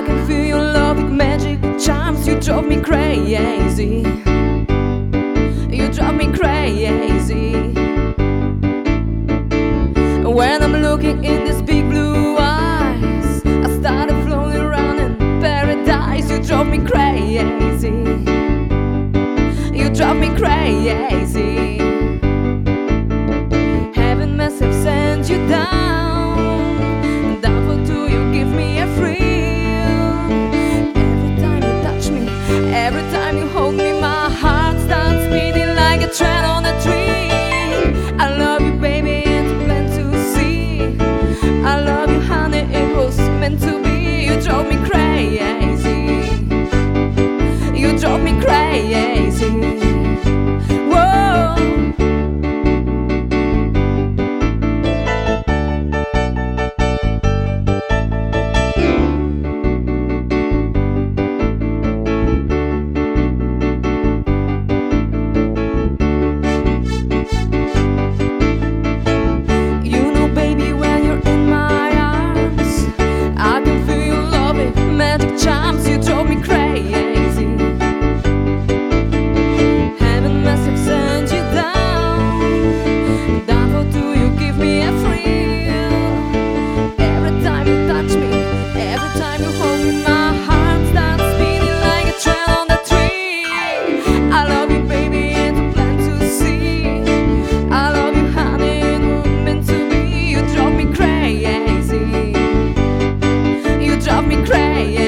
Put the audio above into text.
I can feel your love like magic charms. You drove me crazy. You drove me crazy. When I'm looking in this big every time you hold me pray.